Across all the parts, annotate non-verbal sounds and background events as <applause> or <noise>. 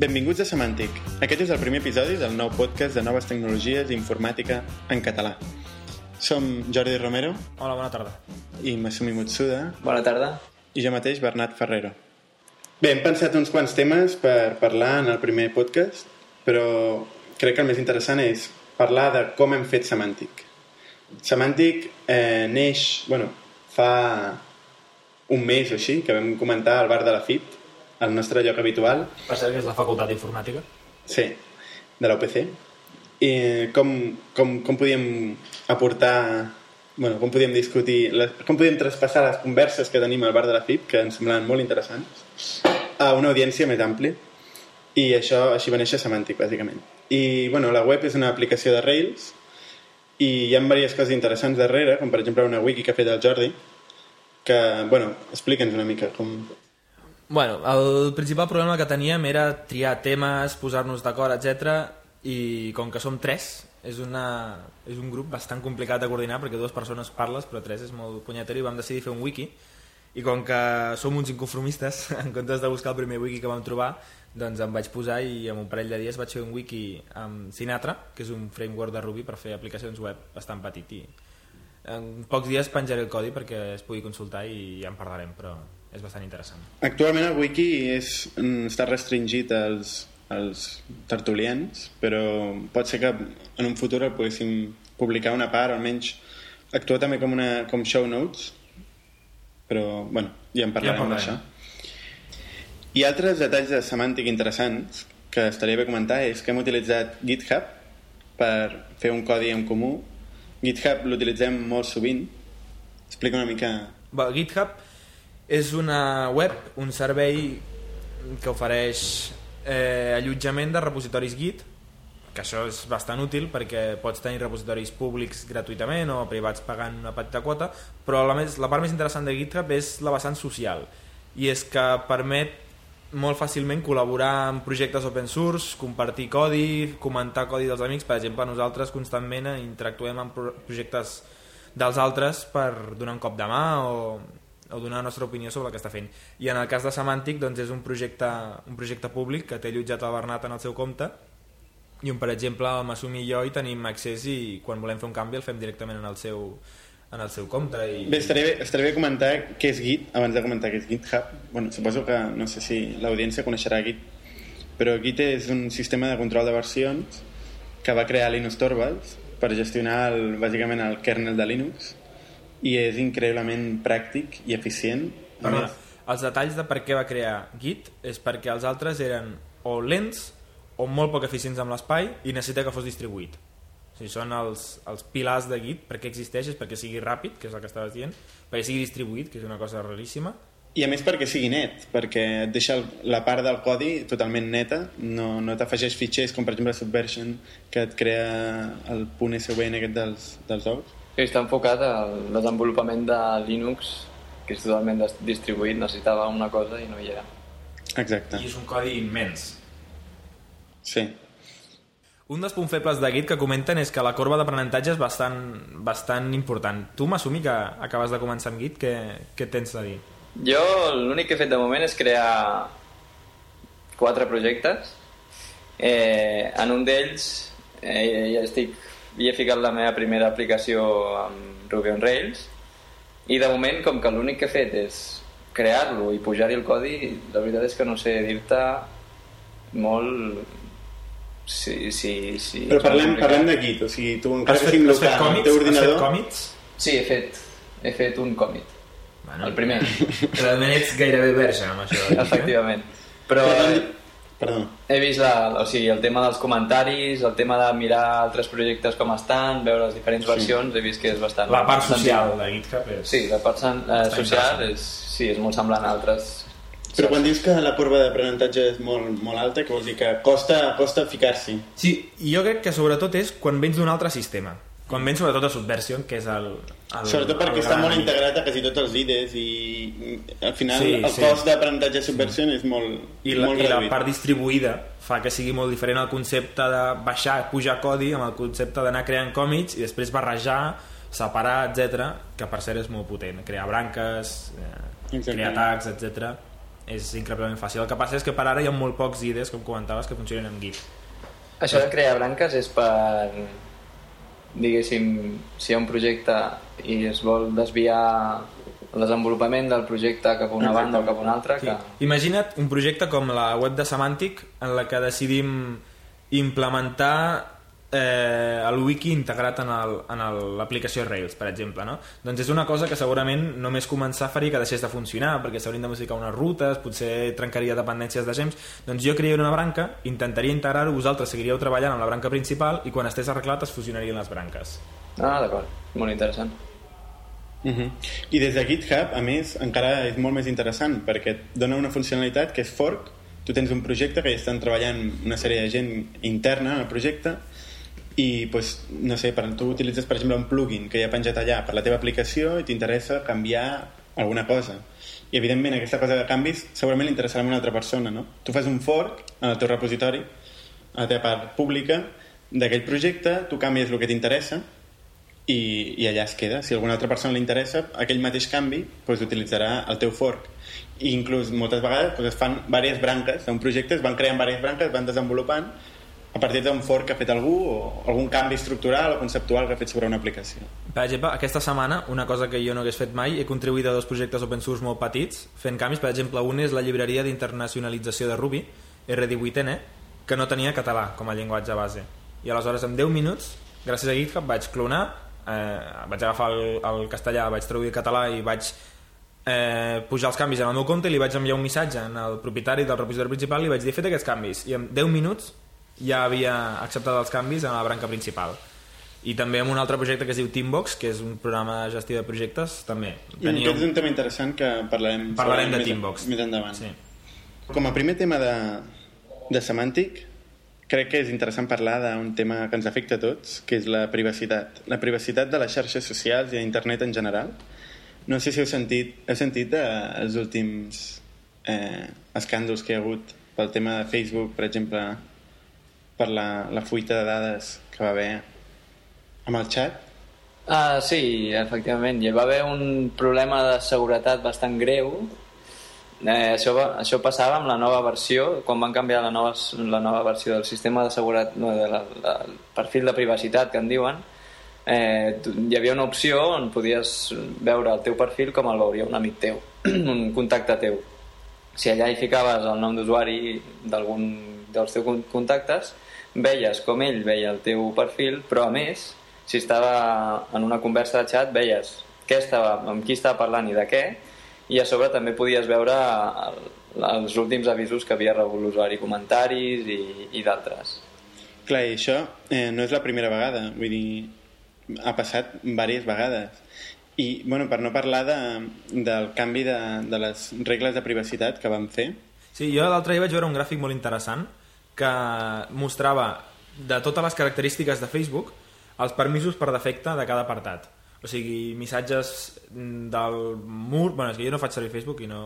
Benvinguts a Semàntic. Aquest és el primer episodi del nou podcast de noves tecnologies i informàtica en català. Som Jordi Romero Hola, bona tarda. i Masumi Mutsuda Bona tarda. i jo mateix, Bernat Ferrero. Bé, hem pensat uns quants temes per parlar en el primer podcast, però crec que el més interessant és parlar de com hem fet Semàntic. Semàntic eh, neix, bueno, fa un mes o així, que vam comentar al bar de la FIT, al nostre lloc habitual, Per cert, que és la Facultat d'Informàtica. Sí, de la UPC. I com, com, com podíem aportar, bueno, com podíem discutir, les, com podíem traspassar les converses que tenim al bar de la FIP, que ens semblaven molt interessants, a una audiència més àmplia. I això, així va néixer Semàntic, bàsicament. I, bueno, la web és una aplicació de Rails i hi ha diverses coses interessants darrere, com per exemple una wiki que ha fet el Jordi, que, bueno, explica'ns una mica com... Bueno, el principal problema que teníem era triar temes, posar-nos d'acord, etc. I com que som tres, és, una, és un grup bastant complicat de coordinar perquè dues persones parles, però tres és molt punyetero i vam decidir fer un wiki. I com que som uns inconformistes, <laughs> en comptes de buscar el primer wiki que vam trobar, doncs em vaig posar i en un parell de dies vaig fer un wiki amb Sinatra, que és un framework de Ruby per fer aplicacions web bastant petit i en pocs dies penjaré el codi perquè es pugui consultar i ja en parlarem, però és bastant interessant. Actualment el wiki és, mm, està restringit als, als tertulians, però pot ser que en un futur el poguéssim publicar una part, almenys actuar també com, una, com show notes, però bueno, ja en parlarem Ja en d'això. I altres detalls de semàntic interessants que estaria bé comentar és que hem utilitzat GitHub per fer un codi en comú. GitHub l'utilitzem molt sovint. Explica una mica... Bé, GitHub és una web, un servei que ofereix eh, allotjament de repositoris Git, que això és bastant útil perquè pots tenir repositoris públics gratuïtament o privats pagant una petita quota, però la, més, la part més interessant de GitHub és la vessant social, i és que permet molt fàcilment col·laborar en projectes open source, compartir codi, comentar codi dels amics. Per exemple, nosaltres constantment interactuem amb pro- projectes dels altres per donar un cop de mà o, o donar la nostra opinió sobre el que està fent. I en el cas de Semantic doncs és un projecte, un projecte públic que té allotjat el Bernat en el seu compte i on, per exemple, el Masumi i jo hi tenim accés i quan volem fer un canvi el fem directament en el seu, en el seu compte. I... Bé, estaria bé, estaria bé comentar què és Git, abans de comentar què és GitHub. Bueno, suposo que, no sé si l'audiència coneixerà Git, però Git és un sistema de control de versions que va crear Linus Torvalds per gestionar el, bàsicament el kernel de Linux i és increïblement pràctic i eficient. Més, els detalls de per què va crear Git és perquè els altres eren o lents o molt poc eficients amb l'espai i necessita que fos distribuït. O sigui, són els, els pilars de Git, perquè existeix és perquè sigui ràpid, que és el que estaves dient, perquè sigui distribuït, que és una cosa raríssima, I a més perquè sigui net, perquè et deixa la part del codi totalment neta, no, no t'afegeix fitxers com per exemple Subversion, que et crea el punt SVN aquest dels, dels ous. Que està enfocat al desenvolupament de Linux, que és totalment distribuït, necessitava una cosa i no hi era. Exacte, i és un codi immens. sí. Un dels punts febles de Git que comenten és que la corba d'aprenentatge és bastant, bastant important. Tu m'assumi que acabes de començar amb Git, què, què tens a dir? Jo l'únic que he fet de moment és crear quatre projectes. Eh, en un d'ells eh, ja estic hi he ficat la meva primera aplicació amb Ruby on Rails i de moment com que l'únic que he fet és crear-lo i pujar-hi el codi la veritat és que no sé dir-te molt si, si, si Però parlem, parlem de Git, o sigui, tu encara Has fet, has fet còmits? teu Has fet ordinador... còmits? Sí, he fet, he fet un còmit. Bueno, El primer. Realment ets gairebé verge amb això. Eh? Efectivament. Però Perdó, perdó. he vist la, o sigui, el tema dels comentaris, el tema de mirar altres projectes com estan, veure les diferents versions, he vist que és bastant... La part bastant social de GitHub és... Sí, la part eh, social és, sí, és molt semblant a altres. Però quan dius que la corba d'aprenentatge és molt, molt alta, què vols dir? Que costa, costa ficar-s'hi. Sí, i jo crec que sobretot és quan vens d'un altre sistema. Quan vens sobretot a Subversion, que és el... el Sobretot perquè el està gran molt integrat a quasi tots els IDEs i al final Sí, el sí. cost d'aprenentatge subversió és molt, I la, molt I la part distribuïda fa que sigui molt diferent el concepte de baixar, pujar codi amb el concepte d'anar creant còmics i després barrejar, separar, etc que per cert és molt potent. Crear branques, eh, crear tags, etc és increïblement fàcil. El que passa és que per ara hi ha molt pocs IDEs, com comentaves, que funcionen amb Git. Això de crear branques és per, diguéssim, si hi ha un projecte i es vol desviar el desenvolupament del projecte cap a una banda o cap a una altra, que... Imagina't un projecte com la web de Semantic en la que decidim implementar eh, el wiki integrat en l'aplicació Rails, per exemple. No? Doncs és una cosa que segurament només començar faria que deixés de funcionar, perquè s'haurien de modificar unes rutes, potser trencaria dependències de gems. Doncs jo crearia una branca, intentaria integrar-ho, vosaltres seguiríeu treballant amb la branca principal i quan estés arreglat es fusionarien les branques. Ah, d'acord. Molt interessant. Uh -huh. I des de GitHub, a més, encara és molt més interessant perquè et dona una funcionalitat que és fork. Tu tens un projecte que ja estan treballant una sèrie de gent interna en el projecte i, pues, no sé, per, tu utilitzes, per exemple, un plugin que hi ha penjat allà per la teva aplicació i t'interessa canviar alguna cosa. I, evidentment, aquesta cosa de canvis segurament li interessarà a una altra persona, no? Tu fas un fork el teu repositori, a la teva part pública, d'aquell projecte, tu canvies el que t'interessa i, i allà es queda. Si a alguna altra persona li interessa, aquell mateix canvi doncs, utilitzarà el teu fork. I inclús moltes vegades doncs, es fan diverses branques d'un projecte, es van creant diverses branques, es van desenvolupant a partir d'un fork que ha fet algú o algun canvi estructural o conceptual que ha fet sobre una aplicació. Per exemple, aquesta setmana, una cosa que jo no hagués fet mai, he contribuït a dos projectes open source molt petits, fent canvis. Per exemple, un és la llibreria d'internacionalització de Ruby, R18N, que no tenia català com a llenguatge base. I aleshores, en 10 minuts, gràcies a GitHub, vaig clonar, eh, vaig agafar el, el castellà, vaig traduir català i vaig eh, pujar els canvis en el meu compte i li vaig enviar un missatge al propietari del repositori principal i vaig dir, fet aquests canvis. I en 10 minuts ja havia acceptat els canvis en la branca principal i també amb un altre projecte que es diu Teambox que és un programa de gestió de projectes també Tenia... Aquest és un tema interessant que parlarem, Parlarem de Teambox. més endavant. sí. Com a primer tema de, de semàntic, crec que és interessant parlar d'un tema que ens afecta a tots, que és la privacitat. La privacitat de les xarxes socials i d'internet en general. No sé si heu sentit, heu sentit eh, els últims eh, escàndols que hi ha hagut pel tema de Facebook, per exemple, per la, la fuita de dades que va haver amb el xat. Ah, sí, efectivament. Hi va haver un problema de seguretat bastant greu. Eh, això, va, això passava amb la nova versió, quan van canviar la nova, la nova versió del sistema de seguretat, no, de perfil de privacitat que en diuen, eh, hi havia una opció on podies veure el teu perfil com el veuria un amic teu, <clears throat> un contacte teu. Si allà hi ficaves el nom d'usuari d'algun dels teus con- contactes, veies com ell veia el teu perfil, però a més, si estava en una conversa de xat, veies què estava, amb qui estava parlant i de què, i a sobre també podies veure el, els últims avisos que havia rebut l'usuari, comentaris i, i d'altres. Clar, i això eh, no és la primera vegada, vull dir, ha passat diverses vegades. I, bueno, per no parlar de, del canvi de, de les regles de privacitat que vam fer, Sí, jo l'altre dia vaig veure un gràfic molt interessant que mostrava de totes les característiques de Facebook els permisos per defecte de cada apartat. O sigui, missatges del mur... Bueno, és que jo no faig servir Facebook i no,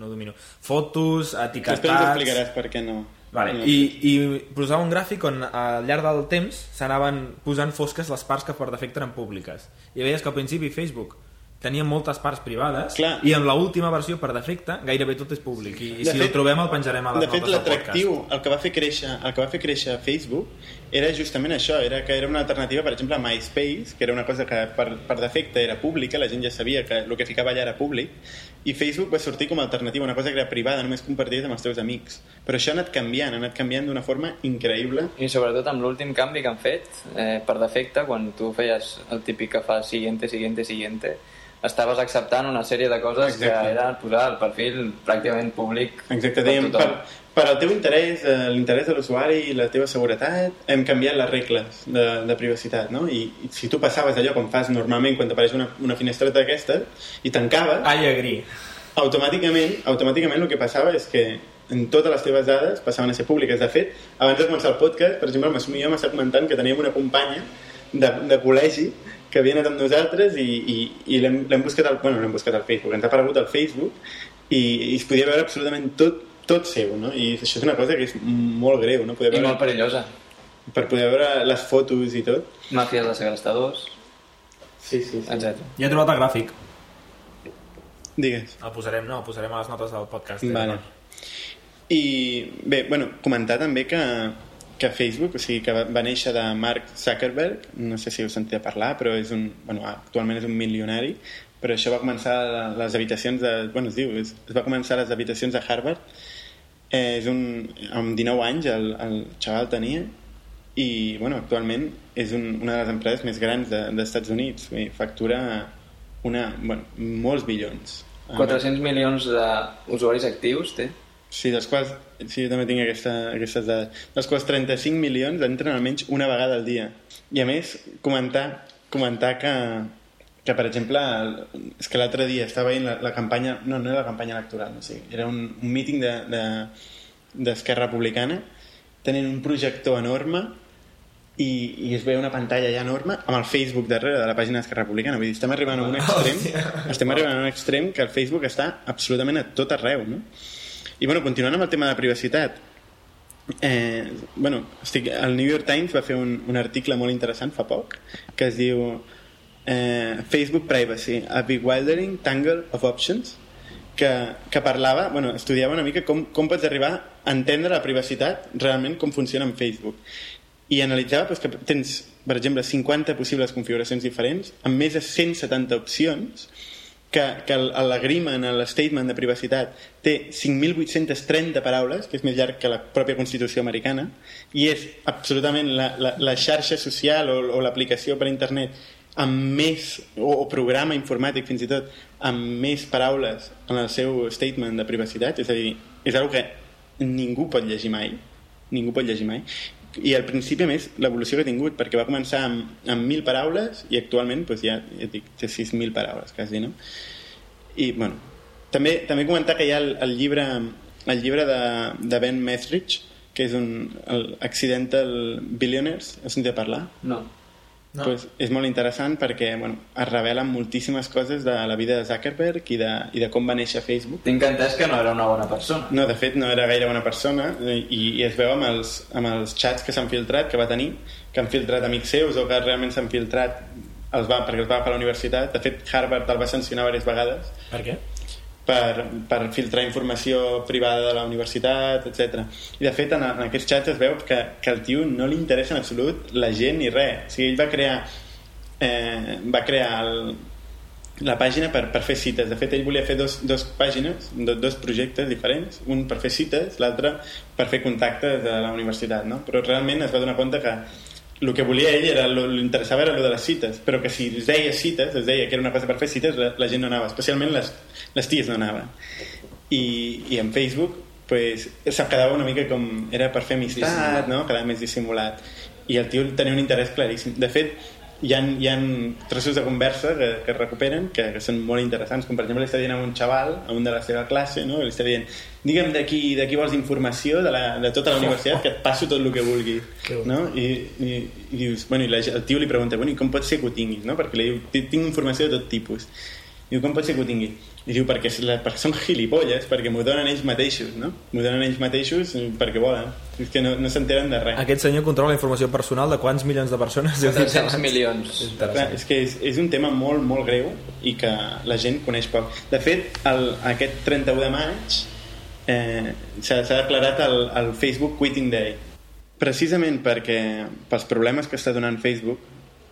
no domino. Fotos, després ens etiquetats... explicaràs per què no. Vale. no I, I posava un gràfic on al llarg del temps s'anaven posant fosques les parts que per defecte eren públiques. I veies que al principi Facebook tenia moltes parts privades Clar. i en l'última versió per defecte gairebé tot és públic i, i si fet- el trobem el penjarem a les De fet, notes del l'atractiu, podcast. el que va fer créixer, el que va fer créixer Facebook era justament això, era que era una alternativa, per exemple, a MySpace, que era una cosa que per, per defecte era pública, la gent ja sabia que el que ficava allà era públic, i Facebook va sortir com a alternativa, una cosa que era privada, només comparties amb els teus amics. Però això ha anat canviant, ha anat canviant d'una forma increïble. I sobretot amb l'últim canvi que han fet, eh, per defecte, quan tu feies el típic que fa siguiente, siguiente, siguiente, estaves acceptant una sèrie de coses Exacte. que era posar el perfil pràcticament públic Exacte, dèiem, per, tothom. per al teu interès, eh, l'interès de l'usuari i la teva seguretat, hem canviat les regles de, de privacitat, no? I, I si tu passaves allò com fas normalment quan t'apareix una, una finestreta d'aquestes i tancaves, I agree. automàticament, automàticament el que passava és que en totes les teves dades passaven a ser públiques. De fet, abans de començar el podcast, per exemple, el Massum i jo m'està comentant que teníem una companya de, de col·legi que havia anat amb nosaltres i, i, i l'hem buscat, al, bueno, l'hem buscat al Facebook, ens ha aparegut al Facebook i, i es podia veure absolutament tot, tot seu, no? I això és una cosa que és molt greu, no? Poder I veure, molt perillosa. per poder veure les fotos i tot. Màfies de segrestadors, Sí, sí, sí. etc. Ja he trobat el gràfic. Digues. El posarem, no, el posarem a les notes del podcast. eh? Vale. I bé, bueno, comentar també que, que Facebook, o sigui, que va, néixer de Mark Zuckerberg, no sé si heu sentit a parlar, però és un, bueno, actualment és un milionari, però això va començar a les habitacions de... Bueno, es diu, es, es va començar a les habitacions de Harvard, eh, és un, amb 19 anys el, el xaval tenia, i bueno, actualment és un, una de les empreses més grans de, Units, dir, factura una, bueno, molts bilions. 400 milions d'usuaris actius té. Sí, dels quals, sí, jo també tinc aquesta, aquestes dades, dels quals 35 milions entren almenys una vegada al dia. I a més, comentar, comentar que, que per exemple, el, és que l'altre dia estava veient la, la campanya, no, no era la campanya electoral, no sé, era un, un míting d'Esquerra de, de, Republicana, tenint un projector enorme i, i es veia una pantalla ja enorme amb el Facebook darrere de la pàgina d'Esquerra Republicana. Vull dir, estem arribant a un extrem, estem arribant a un extrem que el Facebook està absolutament a tot arreu, no? I bueno, continuant amb el tema de privacitat, eh, bueno, estic, el New York Times va fer un, un article molt interessant fa poc que es diu eh, Facebook Privacy, a bewildering tangle of options que, que parlava, bueno, estudiava una mica com, com pots arribar a entendre la privacitat realment com funciona en Facebook. I analitzava doncs, que tens, per exemple, 50 possibles configuracions diferents amb més de 170 opcions que, que l'agreement, l'statement de privacitat té 5.830 paraules, que és més llarg que la pròpia Constitució americana, i és absolutament la, la, la xarxa social o, o l'aplicació per internet amb més, o, o programa informàtic fins i tot, amb més paraules en el seu statement de privacitat, és a dir, és una que ningú pot llegir mai, ningú pot llegir mai, i al principi, més, l'evolució que ha tingut, perquè va començar amb, amb 1.000 paraules i actualment doncs, ja, ja dic, té 6.000 paraules, quasi, no? I, bueno, també, també comentar que hi ha el, el llibre, el llibre de, de Ben Methridge, que és un el Accidental Billionaires, has sentit a parlar? No. No. Pues és molt interessant perquè bueno, es revelen moltíssimes coses de la vida de Zuckerberg i de, i de com va néixer Facebook. Tinc entès que no era una bona persona. No, de fet, no era gaire bona persona i, i es veu amb els, amb els xats que s'han filtrat, que va tenir, que han filtrat amics seus o que realment s'han filtrat els va, perquè els va agafar a la universitat. De fet, Harvard el va sancionar diverses vegades. Per què? Per, per filtrar informació privada de la universitat, etc. I de fet en, en aquests xats es veu que, que al tio no li interessa en absolut la gent ni res. O sigui, ell va crear eh, va crear el, la pàgina per, per fer cites. De fet, ell volia fer dos, dos pàgines, do, dos projectes diferents, un per fer cites, l'altre per fer contactes de la universitat, no? Però realment es va donar compte que el que volia ell era, lo, lo interessava era lo de les cites, però que si es deia cites, es deia que era una cosa per fer cites, la, la gent no anava, especialment les, les ties no anaven. I, i en Facebook pues, se'm quedava una mica com... Era per fer amistat, no? Quedava més dissimulat. I el tio tenia un interès claríssim. De fet, hi ha, hi ha trossos de conversa que, que recuperen que, que són molt interessants, com per exemple li està dient a un xaval, a un de la seva classe, no? li està dient, digue'm d'aquí vols informació de, la, de tota la universitat, que et passo tot el que vulguis. No? I, i, i dius, bueno, i la, el tio li pregunta, bueno, i com pot ser que ho tinguis? No? Perquè li diu, tinc informació de tot tipus. Diu, com pot ser que ho tingui? I diu, perquè, perquè són gilipolles, perquè m'ho donen ells mateixos, no? M'ho donen ells mateixos perquè volen. És que no, no s'enteren de res. Aquest senyor controla la informació personal de quants milions de persones? 400 milions. Clar, és que és, és un tema molt, molt greu i que la gent coneix poc. De fet, el, aquest 31 de maig eh, s'ha declarat el, el Facebook Quitting Day. Precisament perquè pels problemes que està donant Facebook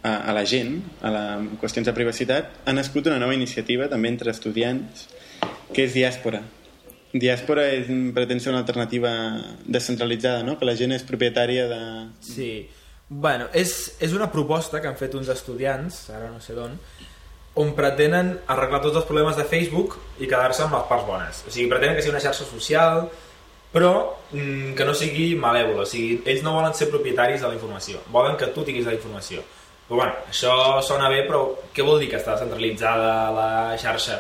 a, a la gent, a la, qüestions de privacitat, ha nascut una nova iniciativa també entre estudiants que és Diàspora. Diàspora és, pretén ser una alternativa descentralitzada, no? que la gent és propietària de... Sí, bueno, és, és una proposta que han fet uns estudiants, ara no sé d'on, on pretenen arreglar tots els problemes de Facebook i quedar-se amb les parts bones. O sigui, pretenen que sigui una xarxa social, però mm, que no sigui malèvola. O sigui, ells no volen ser propietaris de la informació, volen que tu tinguis la informació. Però bueno, això sona bé, però què vol dir que està centralitzada la xarxa?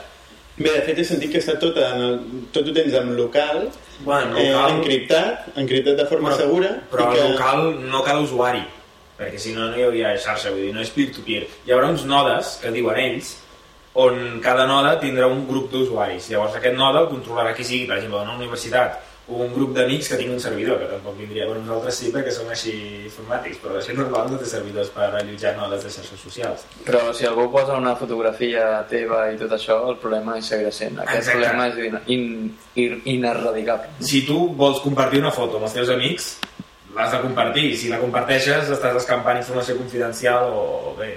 Bé, de fet he sentit que està tot, en el, tot ho tens en local, Bueno, eh, local... encriptat, encriptat de forma Però- segura. Però i que... el local no cada usuari, perquè si no no hi hauria xarxa, vull dir, no és peer-to-peer. Hi haurà uns nodes, que diuen ells, on cada node tindrà un grup d'usuaris. Llavors aquest node el controlarà qui sigui, per exemple, una universitat un grup d'amics que tinc un servidor, que tampoc vindria. Bueno, nosaltres sí, perquè som així informàtics, però la gent normal no té servidors per allotjar nodes de xarxes socials. Però si algú posa una fotografia teva i tot això, el problema hi seguirà sent. Aquest Exacte. problema és in, in, in, inerradicable. Si tu vols compartir una foto amb els teus amics, l'has de compartir. Si la comparteixes, estàs escampant informació confidencial o bé,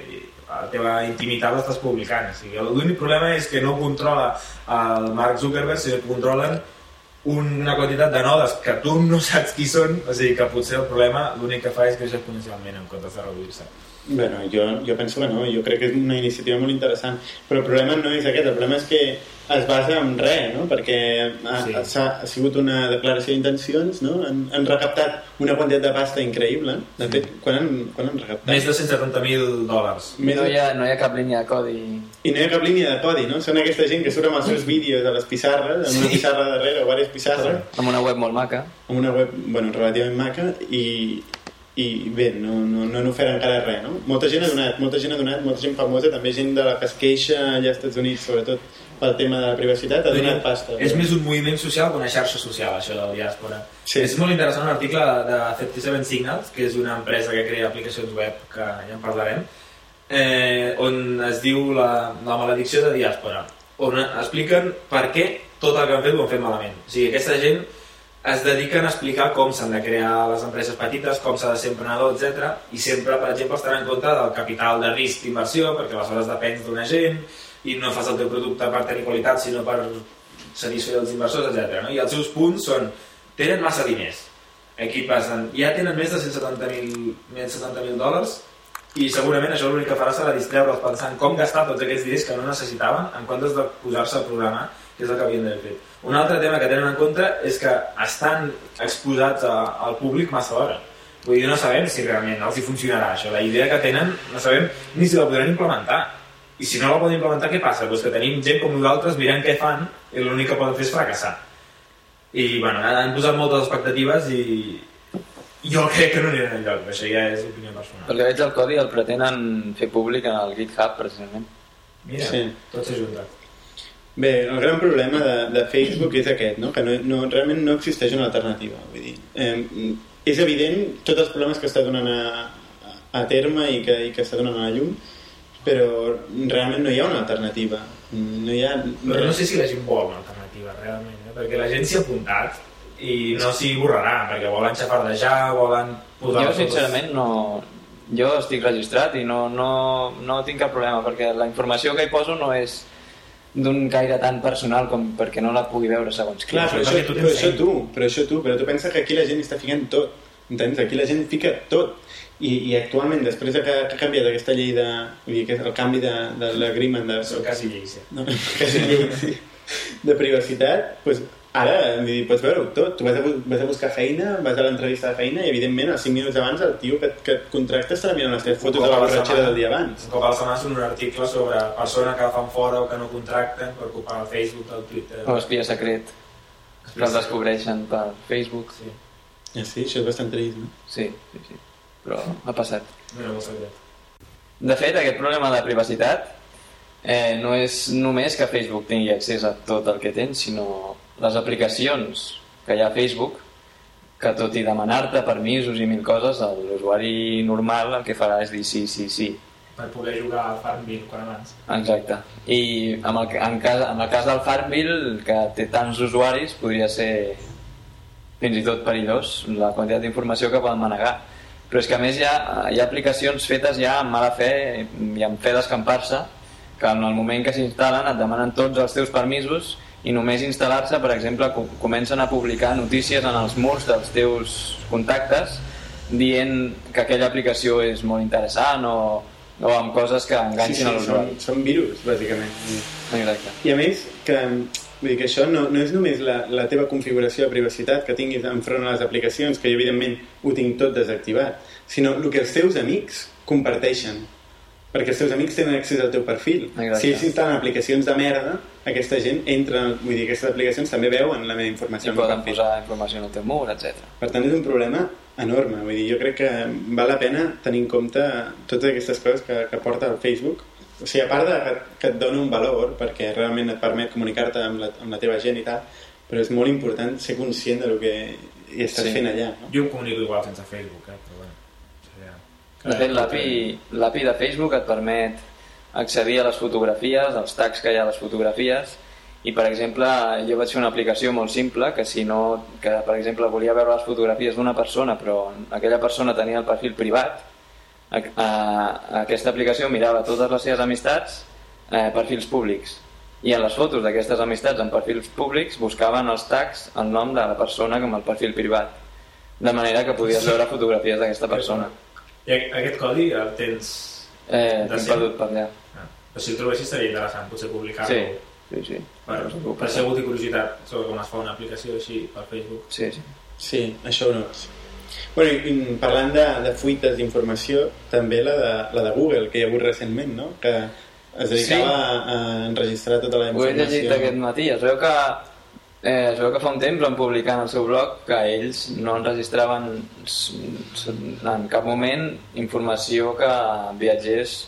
la teva intimitat l'estàs publicant. O sigui, L'únic problema és que no controla el Mark Zuckerberg, sinó que controlen una quantitat de nodes que tu no saps qui són, o sigui que potser el problema l'únic que fa és créixer exponencialment en comptes de reduir-se. Bueno, jo, jo penso que no, jo crec que és una iniciativa molt interessant, però el problema no és aquest, el problema és que es basa en res, no? perquè ha, Sí. sí. ha, ha sigut una declaració d'intencions, no? han, han recaptat una quantitat de pasta increïble, de fet, quan han, quan han recaptat? Més de 170.000 dòlars. Més No hi, ha, no hi ha cap línia de codi. I no hi ha cap línia de codi, no? Són aquesta gent que surt amb els seus vídeos a les pissarres, amb una Sí. pissarra darrere o diverses pissarres, Amb una web molt maca. amb una web bueno, relativament maca i, i bé, no, no, no han ofert encara res, no? Molta gent ha donat, molta gent ha donat, molta gent famosa, també gent de la que es queixa allà als Estats Units, sobretot pel tema de la privacitat, ha donat pasta. És més un moviment social que una xarxa social, això de la diàspora. Sí. És molt interessant un article de 57 Signals, que és una empresa que crea aplicacions web, que ja en parlarem, eh, on es diu la, la maledicció de diàspora, on expliquen per què tot el que han fet ho han fet malament. O sigui, aquesta gent es dediquen a explicar com s'han de crear les empreses petites, com s'ha de ser emprenedor, etc. I sempre, per exemple, estan en compte del capital de risc d'inversió, perquè aleshores depens d'una gent i no fas el teu producte per tenir qualitat, sinó per satisfer els inversors, etc. No? I els seus punts són tenen massa diners. Aquí passen, ja tenen més de 170.000 170 dòlars i segurament això l'únic que farà serà distreure'ls pensant com gastar tots aquests diners que no necessitaven en comptes de posar-se a programar, que és el que havien d'haver fet. Un altre tema que tenen en compte és que estan exposats a, al públic massa hora. Vull dir, no sabem si realment els hi funcionarà això. La idea que tenen no sabem ni si la podran implementar. I si no la poden implementar, què passa? Pues que tenim gent com nosaltres mirant què fan i l'únic que poden fer és fracassar. I, bueno, han posat moltes expectatives i jo crec que no aniran enlloc, però això ja és opinió personal. Pel que veig el codi el pretenen fer públic en el GitHub, precisament. Mira, Sí. tot s'ha juntat. Bé, el gran problema de, de Facebook és aquest, no? que no, no, realment no existeix una alternativa. Vull dir, eh, és evident tots els problemes que està donant a, a terme i que, i que està donant a la llum, però realment no hi ha una alternativa. No hi ha... Però no sé si la gent vol una alternativa, realment, eh? perquè la gent s'hi ha apuntat i no s'hi borrarà, perquè volen xafardejar, volen posar... Jo, sincerament, no... Jo estic registrat i no, no, no tinc cap problema, perquè la informació que hi poso no és d'un gaire tan personal com perquè no la pugui veure segons qui. Clar, però Perquè això, tu però això tu, però això tu, però tu pensa que aquí la gent està ficant tot, entens? Aquí la gent fica tot. I, i actualment, després de que, que ha canviat aquesta llei de... Vull dir, que és el canvi de, de l'agreement de... Són quasi lleis, eh? no, quasi llei, sí, de privacitat, doncs ara vull dir, pots veure tot. Tu vas a, vas a buscar feina, vas a l'entrevista de feina i, evidentment, els 5 minuts abans el tio que, que et contracta estarà mirant les teves fotos de la borratxera del dia abans. Un cop a la setmana són un article sobre persona que fan fora o que no contracten per ocupar el Facebook, el Twitter... O espia secret, que el descobreixen per Facebook. Sí, Ja, sí, això és bastant trist, no? Sí, sí, sí. Però ha passat. no secret. De fet, aquest problema de privacitat eh, no és només que Facebook tingui accés a tot el que tens, sinó les aplicacions que hi ha a Facebook, que tot i demanar-te permisos i mil coses, l'usuari normal el que farà és dir sí, sí, sí. Per poder jugar al Farmville quan abans. Exacte. I en el, en, cas, en el cas del Farmville, que té tants usuaris, podria ser fins i tot perillós la quantitat d'informació que poden manegar. Però és que a més hi ha, hi ha aplicacions fetes ja amb mala fe i amb fe d'escampar-se que en el moment que s'instal·len et demanen tots els teus permisos i només instal·lar-se, per exemple, co- comencen a publicar notícies en els murs dels teus contactes dient que aquella aplicació és molt interessant o, o amb coses que enganxin a són, l'usuari. són virus, bàsicament. Exacte. I a més, que, vull dir que això no, no és només la, la teva configuració de privacitat que tinguis enfront a les aplicacions, que jo evidentment ho tinc tot desactivat, sinó el que els teus amics comparteixen. Perquè els teus amics tenen accés al teu perfil. Exacte. Si ells instal·len aplicacions de merda, aquesta gent entra... Vull dir, aquestes aplicacions també veuen la meva informació. I poden posar informació en el teu mur, etc. Per tant, és un problema enorme. Vull dir, jo crec que val la pena tenir en compte totes aquestes coses que, que porta el Facebook. O sigui, a part de que, que et dona un valor, perquè realment et permet comunicar-te amb, la, amb la teva gent i tal, però és molt important ser conscient del que hi estàs Sí. fent allà. No? Jo em comunico igual sense Facebook, eh? però bueno. Seria... De fet, l'API de Facebook et permet accedir a les fotografies, als tags que hi ha a les fotografies, i per exemple, jo vaig fer una aplicació molt simple que si no, que per exemple volia veure les fotografies d'una persona però aquella persona tenia el perfil privat, a, a, aquesta aplicació mirava totes les seves amistats eh, perfils públics i en les fotos d'aquestes amistats en perfils públics buscaven els tags el nom de la persona com el perfil privat de manera que podies veure fotografies d'aquesta persona I aquest codi el tens... eh, De perdut per allà Ah. Però si el trobessis seria interessant, potser publicar-lo. sí, sí, sí. Per, per si algú té curiositat sobre com es fa una aplicació així per Facebook. sí, sí. Sí, això ho nots. Bueno, i, i parlant de, de fuites d'informació, també la de, la de Google, que hi ha hagut recentment, no? Que es dedicava Sí. a, a enregistrar tota la Ho he informació. llegit aquest matí. Es veu que eh, es veu que fa un temps van publicar en el seu blog que ells no enregistraven en cap moment informació que viatgés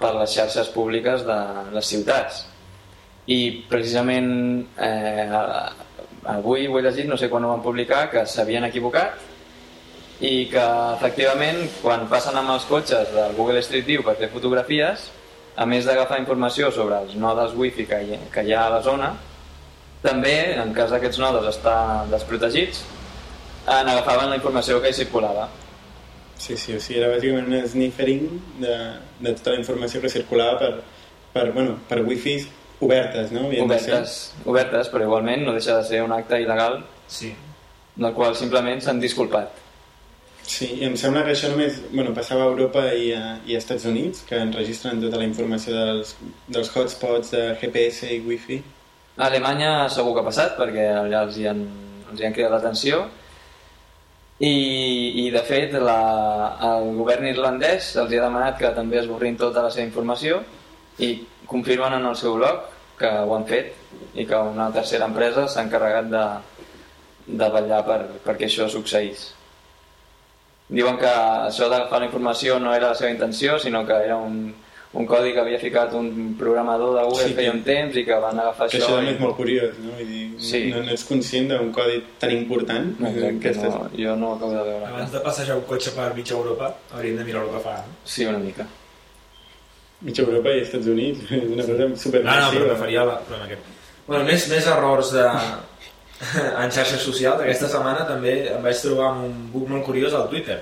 per les xarxes públiques de les ciutats. I precisament eh, avui ho he llegit, no sé quan ho van publicar, que s'havien equivocat i que efectivament quan passen amb els cotxes del Google Street View per fer fotografies a més d'agafar informació sobre els nodes wifi que hi, que hi ha a la zona també, en cas d'aquests nodes estar desprotegits en agafaven la informació que hi circulava Sí, sí, o sigui, era bàsicament un sniffering de, de tota la informació que circulava per, per, bueno, per wifis obertes, no? Havien obertes, obertes, però igualment no deixa de ser un acte il·legal Sí. del qual simplement s'han disculpat Sí, i em sembla que això només bueno, passava a Europa i a, i a Estats Units, que enregistren tota la informació dels, dels hotspots de GPS i wifi. A Alemanya segur que ha passat perquè allà els hi han, els hi han cridat l'atenció i, i de fet la, el govern irlandès els hi ha demanat que també esborrin tota la seva informació i confirmen en el seu blog que ho han fet i que una tercera empresa s'ha encarregat de, de vetllar per, perquè això succeís. Diuen que això d'agafar la informació no era la seva intenció, sinó que era un, un codi que havia ficat un programador de Google Sí, feia que- un temps i que van agafar Que això. això i- és molt curiós, no? Vull dir, Sí. no, no ets conscient d'un codi tan important. Exacte, que estàs- no, jo no ho acabo de veure. Abans de passejar un cotxe per mitja Europa, hauríem de mirar el que fa. No? Sí, una mica. Mitja Europa i Estats Units, <laughs> és una cosa super No, no, però preferia el problema aquest. Bueno, més, més errors de... <laughs> en xarxes socials. Aquesta setmana també em vaig trobar amb un bug molt curiós al Twitter,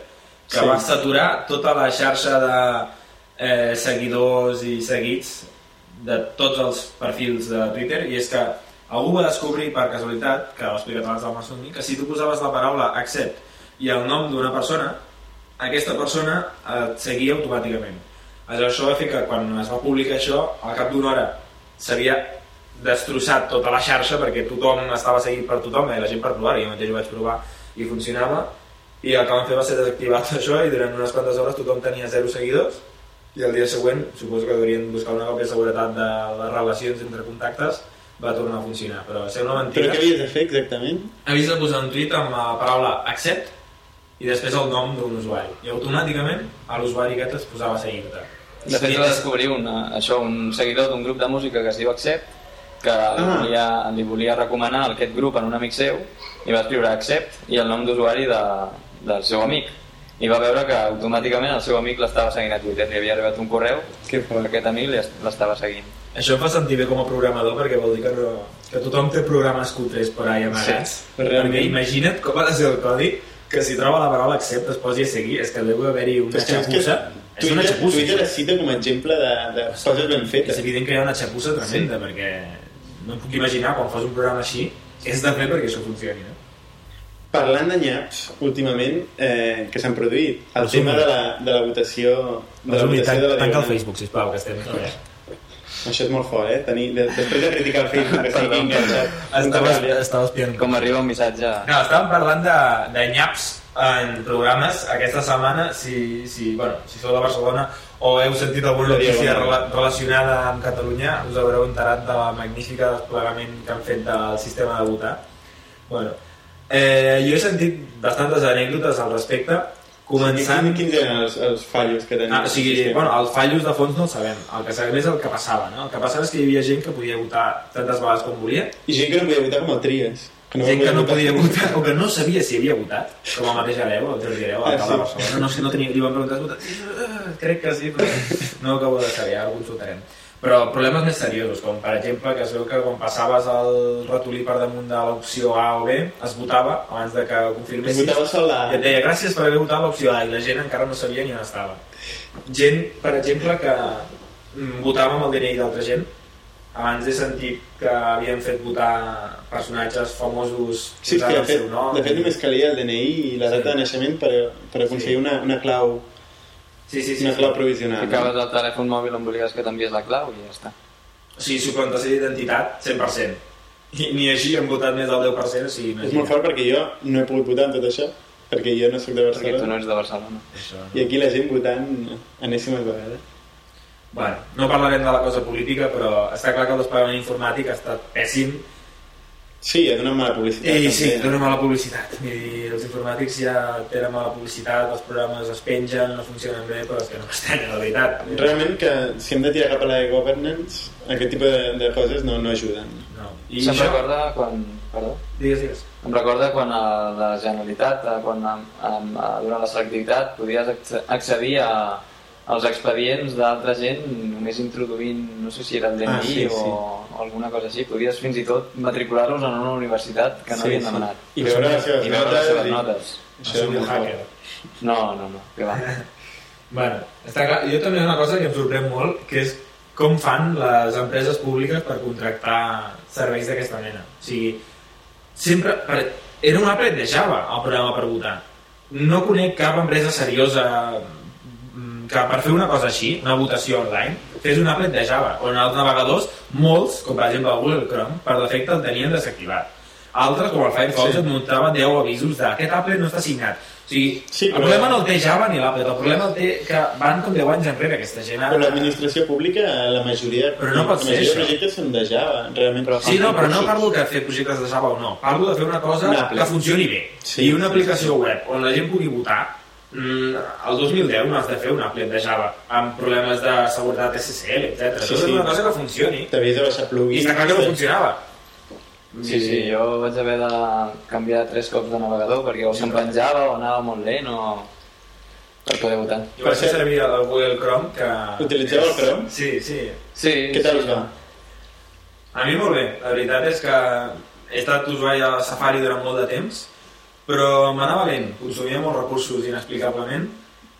que Sí. va saturar tota la xarxa de eh, seguidors i seguits de tots els perfils de Twitter, i és que algú va descobrir per casualitat, que ho ha explicat abans del Masumi, que si tu posaves la paraula accept i el nom d'una persona, aquesta persona et seguia automàticament. Aleshores, això va fer que quan es va publicar això, al cap d'una hora s'havia destrossat tota la xarxa perquè tothom estava seguit per tothom i la gent per provar, jo mateix ho vaig provar i funcionava. I el que van fer va ser desactivar tot això i durant unes quantes hores tothom tenia zero seguidors i el dia següent, suposo que haurien buscar una còpia de seguretat de les relacions entre contactes va tornar a funcionar, però va ser una Però mentida què havies de fer exactament? havies de posar un tuit amb la paraula accept i després el nom d'un usuari. I automàticament a l'usuari aquest es posava a seguir-te. De fet, va descobrir una, això, un seguidor d'un grup de música que es diu Accept, que ah. li, volia, li volia recomanar aquest grup en un amic seu, i va escriure Accept i el nom d'usuari de, del seu amic. I va veure que automàticament el seu amic l'estava seguint a Twitter. Li havia arribat un correu Que aquest amic l'estava seguint. Això em fa sentir bé com a programador perquè vol dir que, no, que tothom té programes cutres per ahí amagats. Sí, però realment- Perquè imagina't com ha de ser el codi que si troba la paraula accept es posi a seguir. És que deu haver-hi una Però és que xapussa. És una Twitter, xapussa. Twitter es cita com a exemple de, de coses ben fetes. És evident que hi ha una xapussa tremenda sí. perquè no em puc imaginar quan fas un programa així has de fer perquè això funcioni. No? Parlant de nyaps, últimament, eh, que s'han produït, el Resumi. tema de la, de la votació de la votació de la Diagonal. sisplau, que estem... Això és molt fort, eh? Tenir, de, després de criticar el Facebook, que sigui enganxat. Estaves, estaves piant. Com arriba un missatge... No, estàvem parlant de, de nyaps en programes aquesta setmana, si, si, bueno, si sou de Barcelona o heu sentit alguna notícia rela relacionada amb Catalunya, us haureu enterat de la magnífica desplegament que han fet del sistema de votar. Bueno, eh, jo he sentit bastantes anècdotes al respecte, començant... Quins, quins eren els, els fallos que tenia? Ah, o sigui, bueno, els fallos de fons no el sabem. El que sabem és el que passava, no? El que passava és que hi havia gent que podia votar tantes vegades com volia, I gent que no podia votar com el Trias. No gent que no podia votar o que no sabia si havia votat, com el mateix Areu, el Jordi Areu, Ah, sí. Barcelona. No sé, no tenia, li van preguntar, votat? "Ah, Crec que sí, però no ho acabo de saber, ara ho consultarem. Però problemes més seriosos, com per exemple que es veu que quan passaves el ratolí per damunt de l'opció A o B, es votava abans de que ho Es confirmessis. la... I et deia gràcies per haver votat l'opció A i la gent encara no sabia ni on estava. Gent, per exemple, que mm, votava amb el DNI d'altra gent. Abans he sentit que havien fet votar personatges famosos Sí, és que de el fet, seu nom. de fet només calia el DNI i la data de naixement per, per aconseguir Sí. una, una clau Sí, sí, sí. una sí. clau provisional. Ficaves el telèfon mòbil on volies que t'envies la clau i ja està. O sigui, suplantació d'identitat, 100%. I ni així hem votat més del 10%, o sigui, És molt fort perquè jo no he pogut votar en tot això, perquè jo no sóc de Perquè tu Barcelona. no ets de Barcelona. Això, no? I aquí la gent votant anèssimes vegades. Bueno, no parlarem de la cosa política, però està clar que el desplegament informàtic ha estat pèssim Sí, ha donat mala publicitat. I sí, també. dona mala publicitat. Vull dir, els informàtics ja tenen mala publicitat, els programes es pengen, no funcionen bé, però és que no m'estranya, la veritat. Realment que si hem de tirar cap a la governance, aquest tipus de, de coses no, no ajuden. No. I I Se'm això... recorda quan... Perdó? Digues, digues. Em recorda quan a la Generalitat, a- quan a, a, a, durant la selectivitat, podies acce- accedir a, als expedients d'altra gent només introduint, no sé si era el DNI Ah, sí, o, sí. o alguna cosa així. Podies fins i tot matricular-los en una universitat que no Sí, havien sí. demanat. I veure les seves I veure les notes. seves i- notes. Això Això és un hacker. No, no, no, que va. Bueno, està clar. Jo també una cosa que em sorprèn molt, que és com fan les empreses públiques per contractar serveis d'aquesta mena. O sigui, sempre... Per... Era un applet de Java, el programa per votar. No conec cap empresa seriosa que per fer una cosa així, una votació online, fes un applet de Java, on els navegadors, molts, com per exemple el Google Chrome, per defecte el tenien desactivat. Altres, com el Firefox, Sí. et muntava 10 avisos de aquest applet no està signat. O sigui, Sí, el però- problema no el té Java ni l'applet, el problema el té que van com 10 anys enrere aquesta gent. Però l'administració pública, la majoria, Però no pot la ser majoria de projectes són de Java, realment. Però Sí, no, però no parlo de fer projectes de Java o no. Parlo de fer una cosa Un applet. que funcioni bé. Sí. I una aplicació web on la gent pugui votar Mm, el 2010 no has de fer un applet de Java amb problemes de seguretat SSL, etc. Sí, Això sí. és una cosa que funcioni. T'havies de baixar I plugins. està clar que no funcionava. Sí, sí, jo vaig haver de canviar tres cops de navegador perquè o se'm penjava o anava molt lent o per poder votar. Jo vaig fer servir el Google Chrome que... Utilitzeu el Chrome? Sí, sí. Sí, Què tal sí. us va? A mi molt bé. La veritat és que he estat usuari de Safari durant molt de temps, però m'anava lent, consumia molts recursos inexplicablement.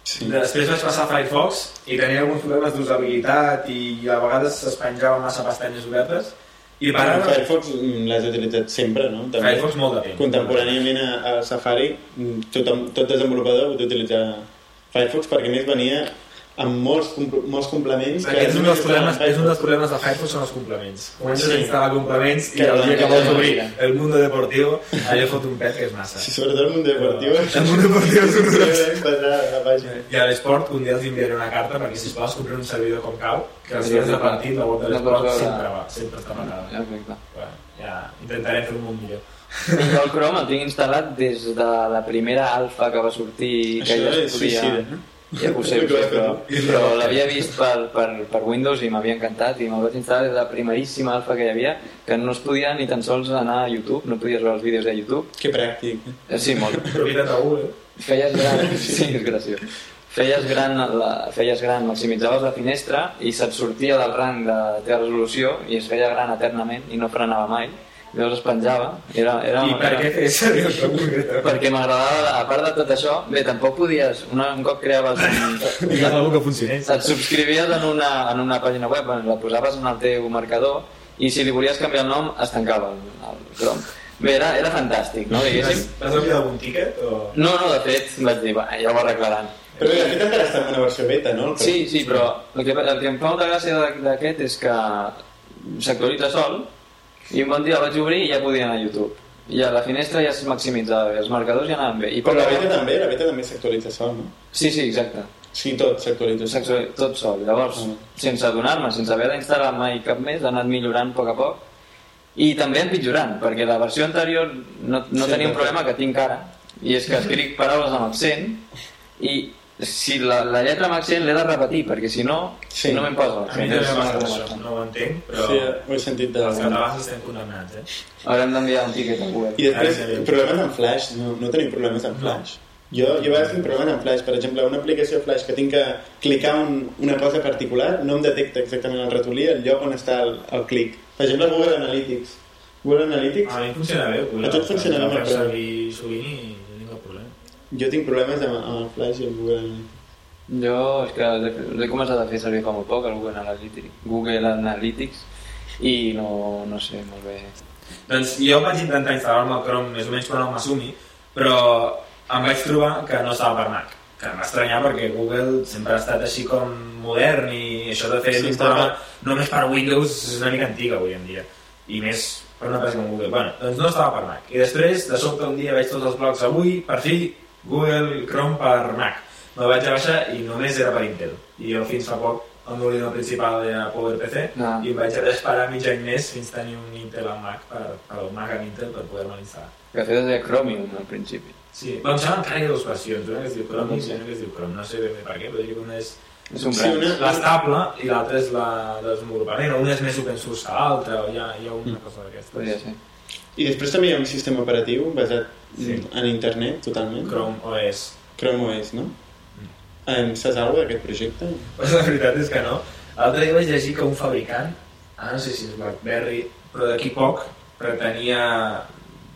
Sí. Després vaig passar a Firefox i tenia alguns problemes d'usabilitat i a vegades es penjava massa pestanyes obertes. I per Ara, Firefox mm, l'has utilitzat sempre, no? També. Firefox molt de temps. Contemporàniament a, a Safari, tothom, tot desenvolupador pot utilitzar Firefox perquè més venia amb molts, molts complements. que és un, dels problemes, és un dels Firefox. problemes de Firefox són els complements. Comences Sí. a instal·lar complements i el dia que vols obrir el mundo deportivo, allò fot un pet que és massa. Sí, sobretot el mundo deportiu. El mundo deportiu és un pàgina. I a l'esport, un dia els enviaré una carta perquè, sisplau, es compren un servidor com cal, que els dies de partit, la web de l'esport sempre va, sempre està marcada. Exacte. Bueno, ja intentarem fer un món millor. Jo el Chrome el tinc instal·lat des de la primera alfa que va sortir que Això ja es podia... suïcida, no? Ja ho sé, ho sé, però, però l'havia vist per, per, per Windows i m'havia encantat i me'l vaig instal·lar des de la primeríssima alfa que hi havia que no es podia ni tan sols anar a YouTube, no podies veure els vídeos de YouTube. Que pràctic. Eh, Sí, molt. <laughs> Propietat de Google. Feies gran... <laughs> Sí, és graciós. Feies gran, la, feies gran, maximitzaves la finestra i se't sortia del rang de teva resolució i es feia gran eternament i no frenava mai. Llavors es penjava. Era, era, I per què fer servir el <laughs> perquè m'agradava, a part de tot això, bé, tampoc podies, una, un cop creaves un, <laughs> Digues alguna que funcionés. et subscrivies en una, en una pàgina web, la posaves en el teu marcador i si li volies canviar el nom es tancava el, el Chrome. Bé, era, era fantàstic, no? Vas, Diguéssim. vas enviar algun tiquet? O... No, no, de fet, vaig dir, va, ja ho arreglaran. Però bé, aquest encara està en una versió beta, no? Sí, sí, però el que, el que em fa molta gràcia d'a- d'aquest és que s'actualitza sol i un bon dia el vaig obrir i ja podia anar a YouTube. I a la finestra ja es maximitzava bé, els marcadors ja anaven bé. I Però la beta també, la beta també s'actualitza sol, no? Sí, sí, exacte. Sí, tot s'actualitza sol. Tot sol. Llavors, Mm. sense adonar-me, sense haver d'instal·lar mai cap més, ha anat millorant a poc a poc. I també empitjorant, perquè la versió anterior no, no Sí, tenia un problema que tinc ara, i és que escric <laughs> paraules amb accent i si la, la lletra amb accent l'he de repetir, perquè si no, Sí. no me'n posa A mi també m'ha És passat una això, no ho entenc, però Sí, ho he sentit de... els catalans estem condemnats, eh? Haurem d'enviar un tiquet a Google. I després, Ah, sí. problemes amb Flash, no, no tenim problemes amb Flash. Jo, jo a vegades tinc problemes amb Flash. Per exemple, una aplicació Flash que tinc que clicar un, una cosa particular no em detecta exactament el ratolí el lloc on està el, el clic. Per exemple, Google Analytics. Google Analytics, A mi funciona bé, A tu et funciona bé, faig però- servir sovint i no tinc cap problema. Jo tinc problemes amb, amb el Flash i el Google Analytics. Jo és que l'he- començat a fer servir fa molt poc, el Google Analytics, Google Analytics i no, no sé molt bé. Doncs jo vaig intentar instal·lar-me el Chrome més o menys quan el m'assumi, però em vaig trobar que no estava per Mac que em va estranyar perquè Google sempre ha estat així com modern i això de fer Sí, un programa només per Windows és una mica antiga avui en dia i més per una empresa com Google bueno, doncs no estava per Mac i després de sobte un dia veig tots els blogs avui per fi Google Chrome per Mac me vaig a baixar i només era per Intel i jo fins fa poc el meu ordinador principal era PowerPC Ah. i em vaig haver d'esperar mig any més fins tenir un Intel al Mac per, per el Mac amb Intel per poder-me instal·lar Que fet de Chromium al principi. Sí, però em sembla que hi ha dues versions, una que es diu Chrome i una que es diu Chrome, no sé ben bé per què, però diria que una és És un Sí, una- l'estable i l'altra és la de desenvolupament, una és més open source que l'altra, o hi ha, hi ha una cosa Podria d'aquestes. ser. I després també hi ha un sistema operatiu basat Sí. en internet, totalment. Chrome OS. Chrome OS, no? En saps alguna d'aquest projecte? Pues la veritat és que no. L'altre dia vaig llegir que un fabricant, ara no sé si és BlackBerry, però d'aquí poc pretenia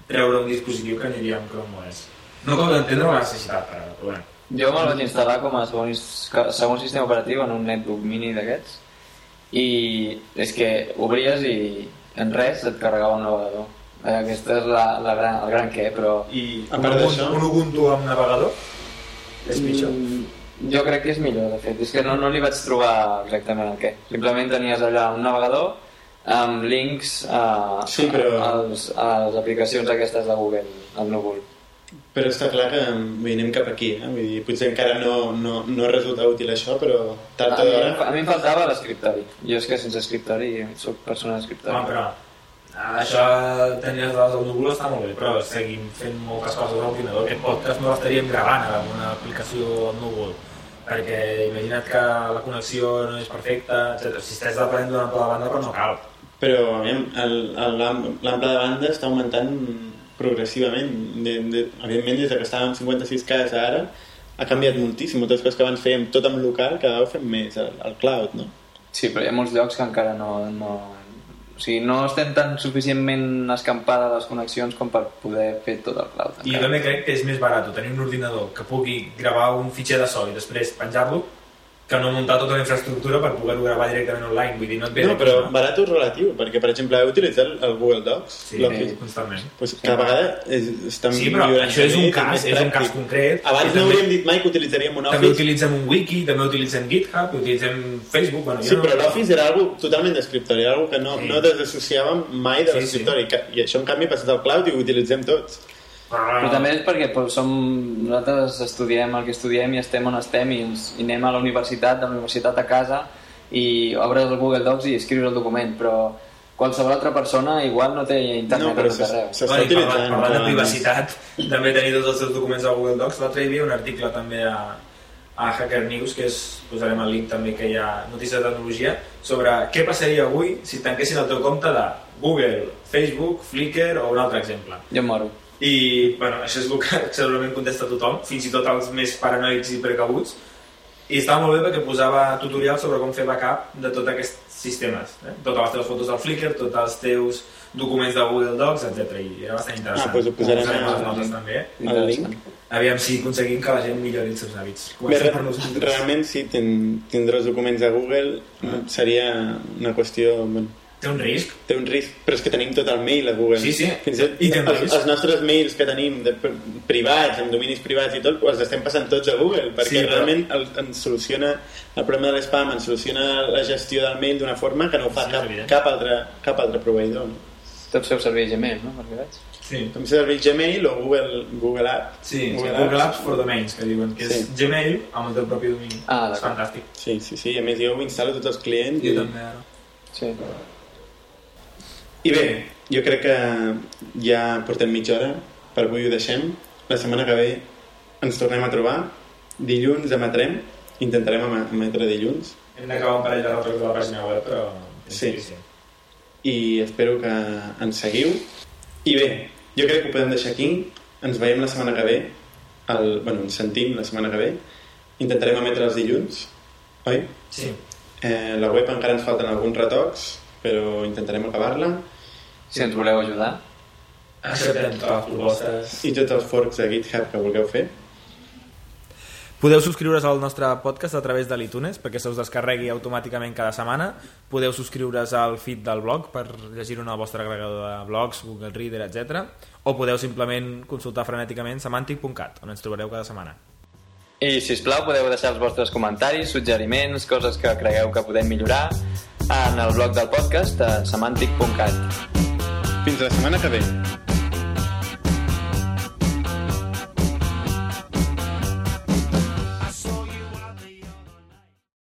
treure un dispositiu que aniria amb Chrome OS. No acabo d'entendre la necessitat, però, però bueno. Jo me'l vaig instal·lar com a segon, segon sistema operatiu en un netbook mini d'aquests i és que obries i en res et carregava un navegador. Eh, Aquest és la, la gran, el gran què, però I A part d'això- un Ubuntu amb navegador és pitjor. Mm, jo crec que és millor, de fet. És que no, no li vaig trobar exactament el què. Simplement tenies allà un navegador amb links a, Sí, però- a, als, a les aplicacions aquestes de Google, al núvol. Però està clar que vull anem cap aquí, eh? Vull dir, potser encara no, no, no resulta útil això, però tard A o d'hora... a mi em faltava l'escriptori. Jo és que sense escriptori soc persona d'escriptori. Home, però ah, això tenir les dades al núvol està molt bé, però seguim fent moltes coses a l'ordinador. Aquest podcast no l'estaríem gravant amb una aplicació al núvol, perquè imagina't que la connexió no és perfecta, etc. Si estàs depenent d'una ample de banda, però no cal. Però, aviam, el- el- l'am- l'ample de banda està augmentant progressivament. De, de, evidentment, des de que estàvem 56K a ara, ha canviat moltíssim. Moltes coses que abans fèiem tot amb local, cada vegada ho fem més al, al cloud, no? Sí, però hi ha molts llocs que encara no... no... O sigui, no estem tan suficientment escampades les connexions com per poder fer tot el cloud. I jo també crec que és més barat tenir un ordinador que pugui gravar un fitxer de so i després penjar-lo que no muntar tota la infraestructura per poder-ho gravar directament online. Vull dir, no et ve No, però barat és relatiu, perquè, per exemple, heu utilitzat el, Google Docs, Sí, l'Office. constantment. Pues cada vegada és, està Sí, però això és un cas, és un cas concret. Abans no també- hauríem dit mai que utilitzaríem un També Office, utilitzem un wiki, també utilitzem GitHub, utilitzem Facebook... Bueno, Sí, no- però l'Office era algo totalment d'escriptori, era algo que no, Sí. no desassociàvem mai de Sí, l'escriptori. Sí, I això, en canvi, ha passat al cloud i ho utilitzem tots. Però també és perquè doncs, som, nosaltres estudiem el que estudiem i estem on estem i, ens, i anem a la universitat, de la universitat a casa i obres el Google Docs i escrius el document, però qualsevol altra persona igual no té internet No, però a tot arreu. s'està Bueno, i parlant, utilitzant. parlant de privacitat, també tenir tots els seus documents a Google Docs. L'altre dia hi havia un article també a, a Hacker News, que és, posarem el link també que hi ha notícies de tecnologia, sobre què passaria avui si tanquessin el teu compte de Google, Facebook, Flickr o un altre exemple. Jo em moro. I bueno, això és el que <laughs> segurament contesta tothom, fins i tot els més paranoics i precabuts. I estava molt bé perquè posava tutorials sobre com fer backup de tots aquests sistemes. Eh? Totes les teves fotos del Flickr, tots els teus documents de Google Docs, etc. I era bastant interessant. Ah, doncs ho posarem Posarem a- les notes també. El link. Aviam si aconseguim que la gent millori els seus hàbits. Bé, realment, sí, ten, tindre els documents a Google seria una qüestió... Bueno, Té un risc. té un risc, però és que tenim tot el mail a Google. Sí, sí. Fins i tot I té un els, risc. els nostres mails que tenim de, privats, amb dominis privats i tot, els estem passant tots a Google, perquè Sí, però- realment el, ens soluciona el problema de l'spam, ens soluciona la gestió del mail d'una forma que no ho fa Sí, és cap, evident. cap, altre, cap altre proveïdor. No? Tots feu servir Gmail, no? Perquè veig. Sí. Com si serveix Gmail o Google, Google App. Sí, Google, Google Apps for Domains, que diuen que és Sí. Gmail amb el teu propi domini. Ah, és fantàstic. Sí, sí, sí. A més, jo ho instal·lo a tots els clients. Jo i... també ara. Sí. I bé, jo crec que ja portem mitja hora, per avui ho deixem. La setmana que ve ens tornem a trobar dilluns emetrem, intentarem em- emetre dilluns, Hem d'acabar un parell de retocs de la pàgina web, però... Sí. i espero que ens seguiu. I bé, jo crec que ho podem deixar aquí, ens veiem la setmana que ve, el, bueno, ens sentim la setmana que ve, intentarem emetre els dilluns, oi? Sí. Eh, la web encara ens falten alguns retocs, però intentarem acabar-la, Si ens voleu ajudar. Acceptem totes les propostes. i tots els forks de GitHub que vulgueu fer. Podeu subscriure's al nostre podcast a través de l'iTunes perquè se us descarregui automàticament cada setmana. Podeu subscriure's al feed del blog per llegir-ho en el vostre agregador de blogs, Google Reader, etc. O podeu simplement consultar frenèticament semantic.cat, on ens trobareu cada setmana. I, si us plau, podeu deixar els vostres comentaris, suggeriments, coses que cregueu que podem millorar en el blog del podcast a semantic.cat. Fins la setmana que ve.